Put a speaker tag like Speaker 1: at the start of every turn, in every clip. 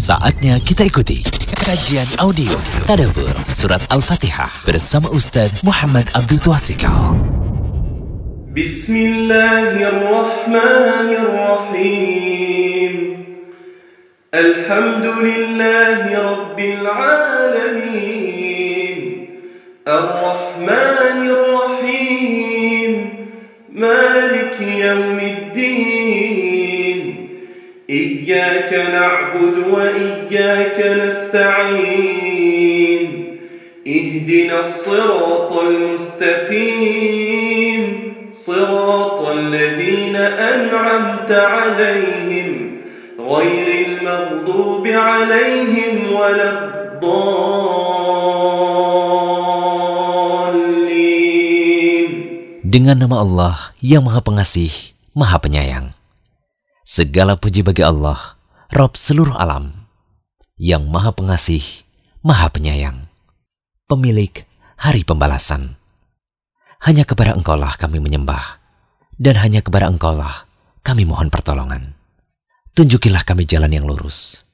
Speaker 1: Saatnya kita ikuti kajian audio Tadabur Surat Al-Fatihah bersama Ustaz Muhammad Abdul Twasikal.
Speaker 2: Bismillahirrahmanirrahim. Alhamdulillahi Rabbil Alamin. Ar-Rahmanir نعبد وإياك نستعين اهدنا الصراط المستقيم صراط الذين أنعمت عليهم غير المغضوب عليهم ولا الضالين
Speaker 1: Dengan nama Allah yang Maha Pengasih, Maha Penyayang. Segala puji bagi Allah, Rob seluruh alam, yang Maha Pengasih, Maha Penyayang, pemilik hari pembalasan. Hanya kepada Engkaulah kami menyembah, dan hanya kepada Engkaulah kami mohon pertolongan. Tunjukilah kami jalan yang lurus,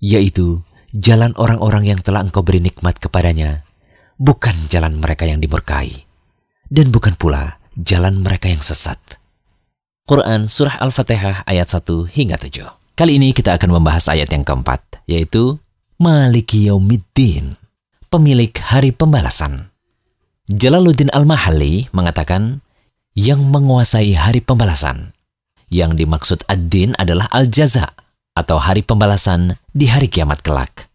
Speaker 1: yaitu jalan orang-orang yang telah Engkau beri nikmat kepadanya, bukan jalan mereka yang dimurkai, dan bukan pula jalan mereka yang sesat. Quran Surah Al-Fatihah ayat 1 hingga 7. Kali ini kita akan membahas ayat yang keempat, yaitu Maliki Yaumiddin, pemilik hari pembalasan. Jalaluddin Al-Mahalli mengatakan, yang menguasai hari pembalasan. Yang dimaksud ad-din adalah al-jaza, atau hari pembalasan di hari kiamat kelak.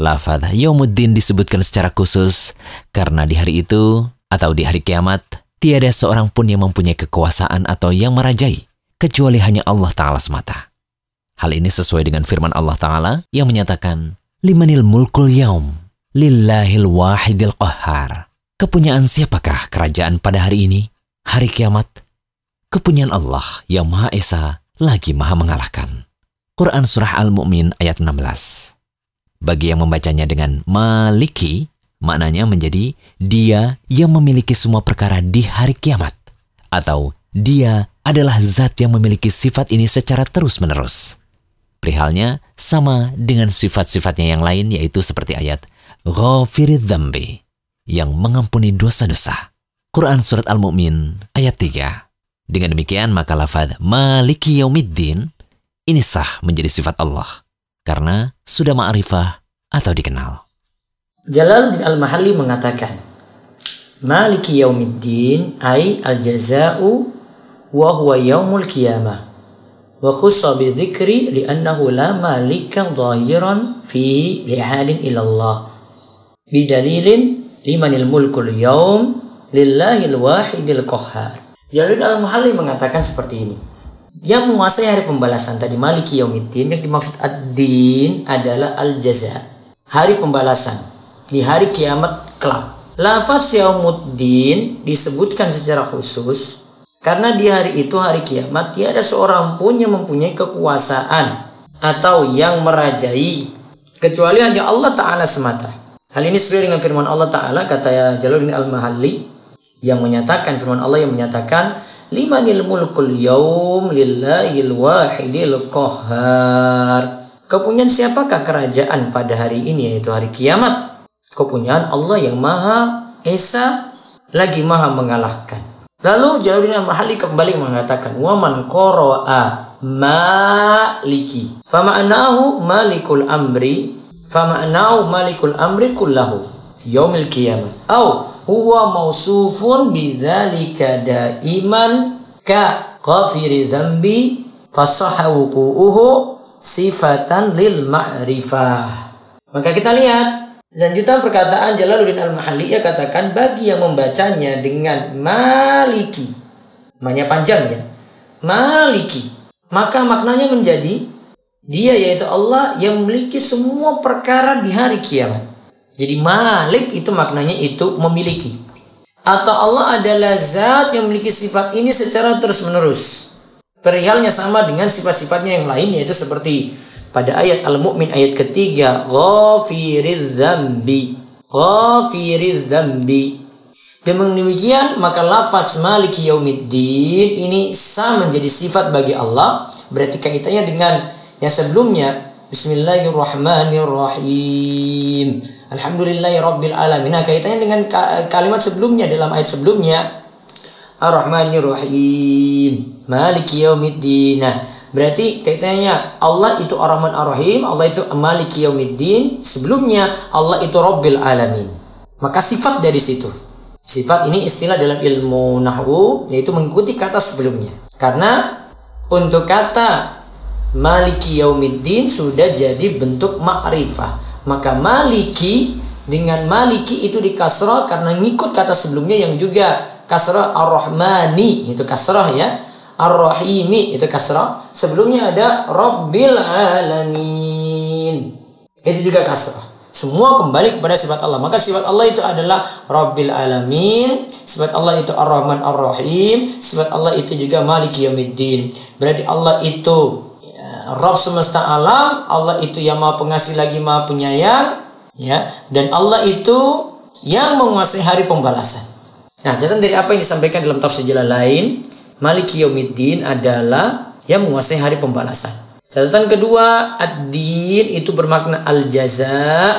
Speaker 1: Lafadz Yaumuddin disebutkan secara khusus karena di hari itu atau di hari kiamat tiada seorang pun yang mempunyai kekuasaan atau yang merajai, kecuali hanya Allah Ta'ala semata. Hal ini sesuai dengan firman Allah Ta'ala yang menyatakan, Limanil mulkul yaum, lillahil wahidil qahar. Kepunyaan siapakah kerajaan pada hari ini? Hari kiamat? Kepunyaan Allah yang Maha Esa lagi Maha mengalahkan. Quran Surah Al-Mu'min ayat 16. Bagi yang membacanya dengan maliki, maknanya menjadi dia yang memiliki semua perkara di hari kiamat. Atau dia adalah zat yang memiliki sifat ini secara terus-menerus. Perihalnya sama dengan sifat-sifatnya yang lain yaitu seperti ayat Ghafirid Dhambi yang mengampuni dosa-dosa. Quran Surat Al-Mu'min ayat 3. Dengan demikian maka lafad Maliki Yaumiddin ini sah menjadi sifat Allah karena sudah ma'rifah atau dikenal.
Speaker 3: Jalaluddin Al-Mahalli mengatakan, Maliki yaumiddin ay al-jaza'u wa huwa yaumul qiyamah. Wa khussa bi dzikri li'annahu la malika dhahiran fi li'adin ila Allah. Bi dalilin limanil mulkul yaum lillahi al-wahidil qahhar. Jalaluddin Al-Mahalli mengatakan seperti ini. Yang menguasai hari pembalasan tadi Maliki Yaumiddin yang dimaksud ad-din adalah al-jaza. Hari pembalasan di hari kiamat kelak. Lafaz Yaumuddin disebutkan secara khusus karena di hari itu hari kiamat tiada seorang pun yang mempunyai kekuasaan atau yang merajai kecuali hanya Allah Ta'ala semata. Hal ini sesuai dengan firman Allah Ta'ala kata Jalaluddin Al-Mahalli yang menyatakan firman Allah yang menyatakan limanil mulkul yaum lillahil wahidil qahhar. Kepunyaan siapakah kerajaan pada hari ini yaitu hari kiamat? kepunyaan Allah yang Maha Esa lagi Maha mengalahkan. Lalu Jalaluddin Al-Mahalli kembali mengatakan, "Waman qara'a maliki." Fama'nahu malikul amri, fama'nahu malikul amri kullahu fi yaumil qiyamah. Au huwa mausufun bidzalika daiman ka ghafiri dzambi fasahahu sifatan lil ma'rifah. Maka kita lihat Lanjutan perkataan Jalaluddin Al-Mahalli ia katakan bagi yang membacanya dengan maliki. Namanya panjang ya. Maliki. Maka maknanya menjadi dia yaitu Allah yang memiliki semua perkara di hari kiamat. Jadi malik itu maknanya itu memiliki. Atau Allah adalah zat yang memiliki sifat ini secara terus-menerus. Perihalnya sama dengan sifat-sifatnya yang lain yaitu seperti pada ayat Al-Mu'min ayat ketiga ghafiriz dzambi ghafiriz dzambi dengan demikian maka lafaz maliki yaumiddin ini sama menjadi sifat bagi Allah berarti kaitannya dengan yang sebelumnya Bismillahirrahmanirrahim. Alhamdulillahi rabbil alamin. Nah, kaitannya dengan kalimat sebelumnya dalam ayat sebelumnya Ar-Rahmanir-Rahim. Yaumiddin. Nah, berarti kaitannya Allah itu Ar-Rahman Ar-Rahim, Allah itu Maliki yaumiddin. Sebelumnya Allah itu Rabbil alamin. Maka sifat dari situ. Sifat ini istilah dalam ilmu nahwu yaitu mengikuti kata sebelumnya. Karena untuk kata Maliki Yaumiddin sudah jadi bentuk ma'rifah. Maka Maliki dengan Maliki itu dikasrah karena ngikut kata sebelumnya yang juga kasrah Ar-Rahmani itu kasrah ya. Ar-Rahimi itu kasrah. Sebelumnya ada Rabbil Alamin. Itu juga kasrah. Semua kembali kepada sifat Allah. Maka sifat Allah itu adalah Rabbil Alamin. Sifat Allah itu Ar-Rahman Ar-Rahim. Sifat Allah itu juga Maliki Yawmiddin. Berarti Allah itu Rob semesta alam, Allah itu yang maha pengasih lagi maha penyayang, ya, dan Allah itu yang menguasai hari pembalasan. Nah, catatan dari apa yang disampaikan dalam tafsir jalan lain, Maliki Yaumiddin adalah yang menguasai hari pembalasan. Catatan kedua, ad-din itu bermakna al-jaza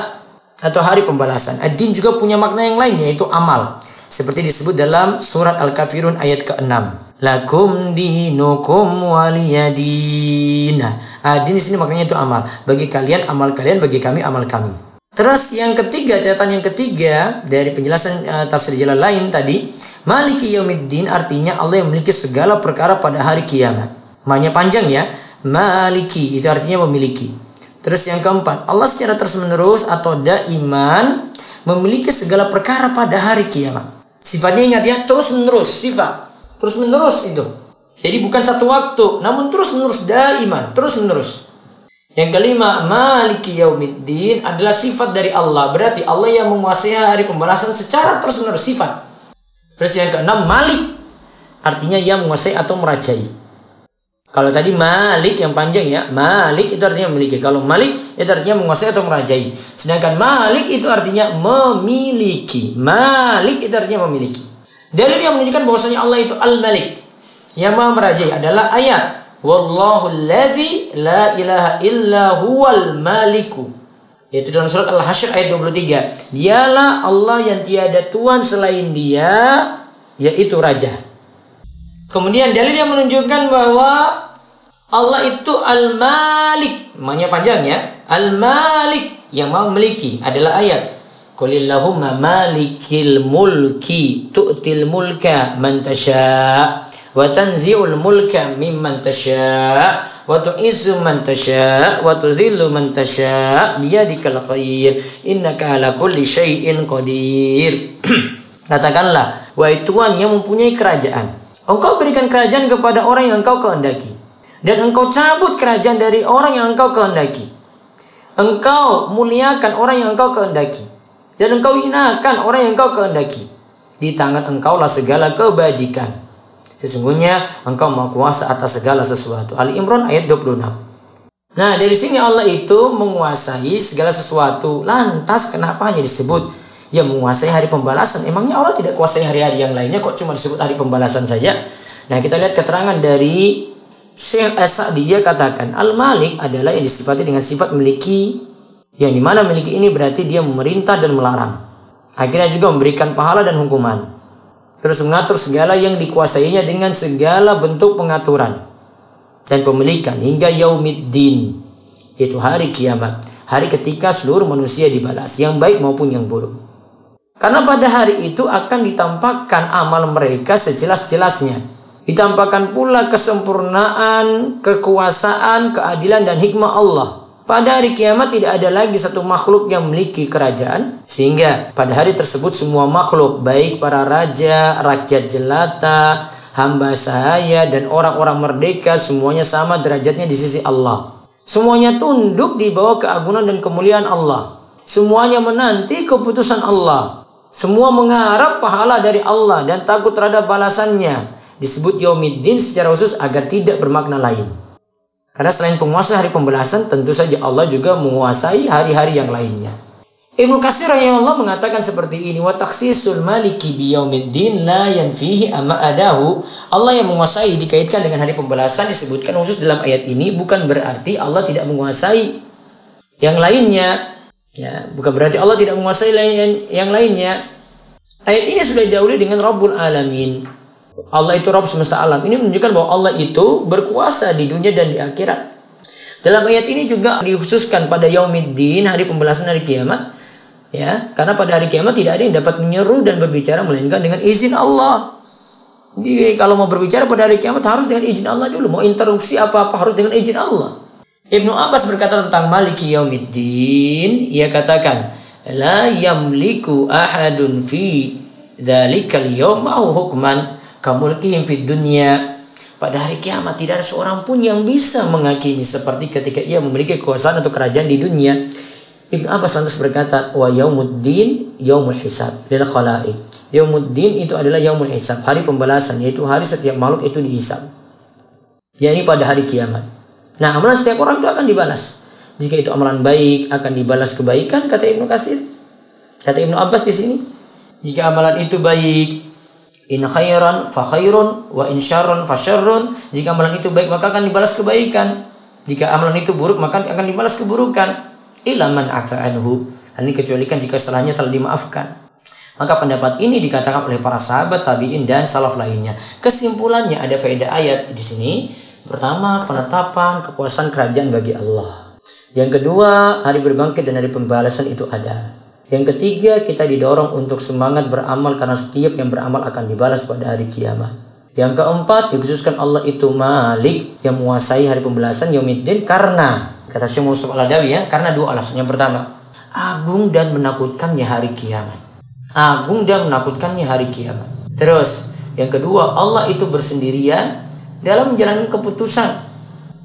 Speaker 3: atau hari pembalasan. Ad-din juga punya makna yang lain yaitu amal. Seperti disebut dalam surat Al-Kafirun ayat ke-6 lakum dinukum waliyadin. Nah, adin di sini maknanya itu amal. Bagi kalian amal kalian, bagi kami amal kami. Terus yang ketiga, catatan yang ketiga dari penjelasan uh, tafsir jalan lain tadi, Maliki Yaumiddin artinya Allah yang memiliki segala perkara pada hari kiamat. Maknanya panjang ya. Maliki itu artinya memiliki. Terus yang keempat, Allah secara terus-menerus atau daiman memiliki segala perkara pada hari kiamat. Sifatnya ingat ya, terus-menerus sifat terus menerus itu. Jadi bukan satu waktu, namun terus menerus daiman, terus menerus. Yang kelima, Maliki Yaumiddin adalah sifat dari Allah. Berarti Allah yang menguasai hari pembalasan secara menerus sifat. Terus yang keenam, Malik artinya yang menguasai atau merajai. Kalau tadi Malik yang panjang ya, Malik itu artinya memiliki. Kalau Malik itu artinya menguasai atau merajai. Sedangkan Malik itu artinya memiliki. Malik itu artinya memiliki. Dalil yang menunjukkan bahwasanya Allah itu Al-Malik, yang Maha Merajai adalah ayat Wallahu alladzi la ilaha illa huwal maliku. Yaitu dalam surat Al-Hasyr ayat 23. Dialah Allah yang tiada tuan selain Dia, yaitu raja. Kemudian dalil yang menunjukkan bahwa Allah itu Al-Malik, namanya panjang ya. Al-Malik yang mau memiliki adalah ayat Qulillahumma malikil mulki tu'til mulka man tasha' wa tanzi'ul mulka mimman tasha' wa tu'izzu man tasha' wa tudhillu man tasha' biyadikal khair. Innaka ala kulli syai'in qadir. Katakanlah wahai Tuhan yang mempunyai kerajaan engkau berikan kerajaan kepada orang yang engkau kehendaki. Dan engkau cabut kerajaan dari orang yang engkau kehendaki. Engkau muliakan orang yang engkau kehendaki. Dan engkau hinakan orang yang engkau kehendaki. Di tangan engkau lah segala kebajikan. Sesungguhnya engkau maha kuasa atas segala sesuatu. Ali Imran ayat 26. Nah, dari sini Allah itu menguasai segala sesuatu. Lantas kenapa hanya disebut yang menguasai hari pembalasan? Emangnya Allah tidak kuasai hari-hari yang lainnya kok cuma disebut hari pembalasan saja? Nah, kita lihat keterangan dari Syekh As-Sa'di dia katakan Al-Malik adalah yang disifati dengan sifat memiliki yang di mana memiliki ini berarti dia memerintah dan melarang. Akhirnya juga memberikan pahala dan hukuman. Terus mengatur segala yang dikuasainya dengan segala bentuk pengaturan dan pemilikan hingga yaumiddin. Itu hari kiamat. Hari ketika seluruh manusia dibalas. Yang baik maupun yang buruk. Karena pada hari itu akan ditampakkan amal mereka sejelas-jelasnya. Ditampakkan pula kesempurnaan, kekuasaan, keadilan dan hikmah Allah pada hari kiamat tidak ada lagi satu makhluk yang memiliki kerajaan sehingga pada hari tersebut semua makhluk baik para raja, rakyat jelata, hamba sahaya dan orang-orang merdeka semuanya sama derajatnya di sisi Allah. Semuanya tunduk di bawah keagungan dan kemuliaan Allah. Semuanya menanti keputusan Allah. Semua mengharap pahala dari Allah dan takut terhadap balasannya. Disebut yaumiddin secara khusus agar tidak bermakna lain. Karena selain penguasa hari pembalasan, tentu saja Allah juga menguasai hari-hari yang lainnya. Ibnu Katsir Allah mengatakan seperti ini, wa taksisul maliki biyaumiddin la yanfihi amma adahu. Allah yang menguasai dikaitkan dengan hari pembalasan disebutkan khusus dalam ayat ini bukan berarti Allah tidak menguasai Yang lainnya, ya bukan berarti Allah tidak menguasai yang lainnya. Ayat ini sudah didahului dengan Rabbul Alamin. Allah itu Rabb semesta alam. Ini menunjukkan bahwa Allah itu berkuasa di dunia dan di akhirat. Dalam ayat ini juga dikhususkan pada Yaumiddin, hari pembalasan hari kiamat. Ya, karena pada hari kiamat tidak ada yang dapat menyeru dan berbicara melainkan dengan izin Allah. Jadi kalau mau berbicara pada hari kiamat harus dengan izin Allah dulu. Mau interupsi apa-apa harus dengan izin Allah. Ibnu Abbas berkata tentang Maliki Yaumiddin, ia katakan, la yamliku ahadun fi dzalikal yawma hukman kamulkihim fid dunya. Pada hari kiamat tidak ada seorang pun yang bisa menghakimi seperti ketika ia memiliki kekuasaan atau kerajaan di dunia. Ibnu Abbas lantas berkata, wa yaumuddin yaumul hisab lil khalaiq. Yaumuddin itu adalah yaumul hisab, hari pembalasan, yaitu hari setiap makhluk itu dihisab. yakni pada hari kiamat. Nah, amalan setiap orang itu akan dibalas. Jika itu amalan baik, akan dibalas kebaikan, kata Ibnu Kasir. Kata Ibnu Abbas di sini. Jika amalan itu baik, in khairan fa khairun wa in syarran fa syarrun. Jika amalan itu baik, maka akan dibalas kebaikan. Jika amalan itu buruk, maka akan dibalas keburukan. Ilaman afa anhu. Ini kecualikan jika salahnya telah dimaafkan. Maka pendapat ini dikatakan oleh para sahabat tabi'in dan salaf lainnya. Kesimpulannya ada faedah ayat di sini. Pertama, penetapan kekuasaan kerajaan bagi Allah. Yang kedua, hari berbangkit dan hari pembalasan itu ada. Yang ketiga, kita didorong untuk semangat beramal karena setiap yang beramal akan dibalas pada hari kiamat. Yang keempat, dikhususkan Allah itu Malik yang menguasai hari pembalasan Yaumiddin karena kata Syekh Musa Al-Adawi ya, karena dua alasan. Yang pertama, agung dan menakutkannya hari kiamat agung dan menakutkannya hari kiamat. Terus, yang kedua, Allah itu bersendirian dalam menjalankan keputusan.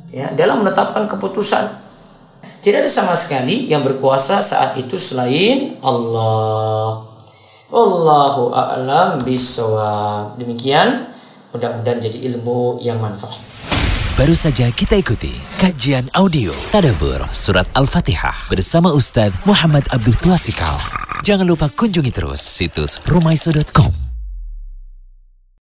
Speaker 3: Ya, dalam menetapkan keputusan. Tidak ada sama sekali yang berkuasa saat itu selain Allah. Wallahu a'lam bishawab. Demikian, mudah-mudahan jadi ilmu yang manfaat.
Speaker 1: Baru saja kita ikuti kajian audio Tadabur Surat Al-Fatihah bersama Ustadz Muhammad Abdul Tuasikal. Jangan lupa kunjungi terus situs rumaiso.com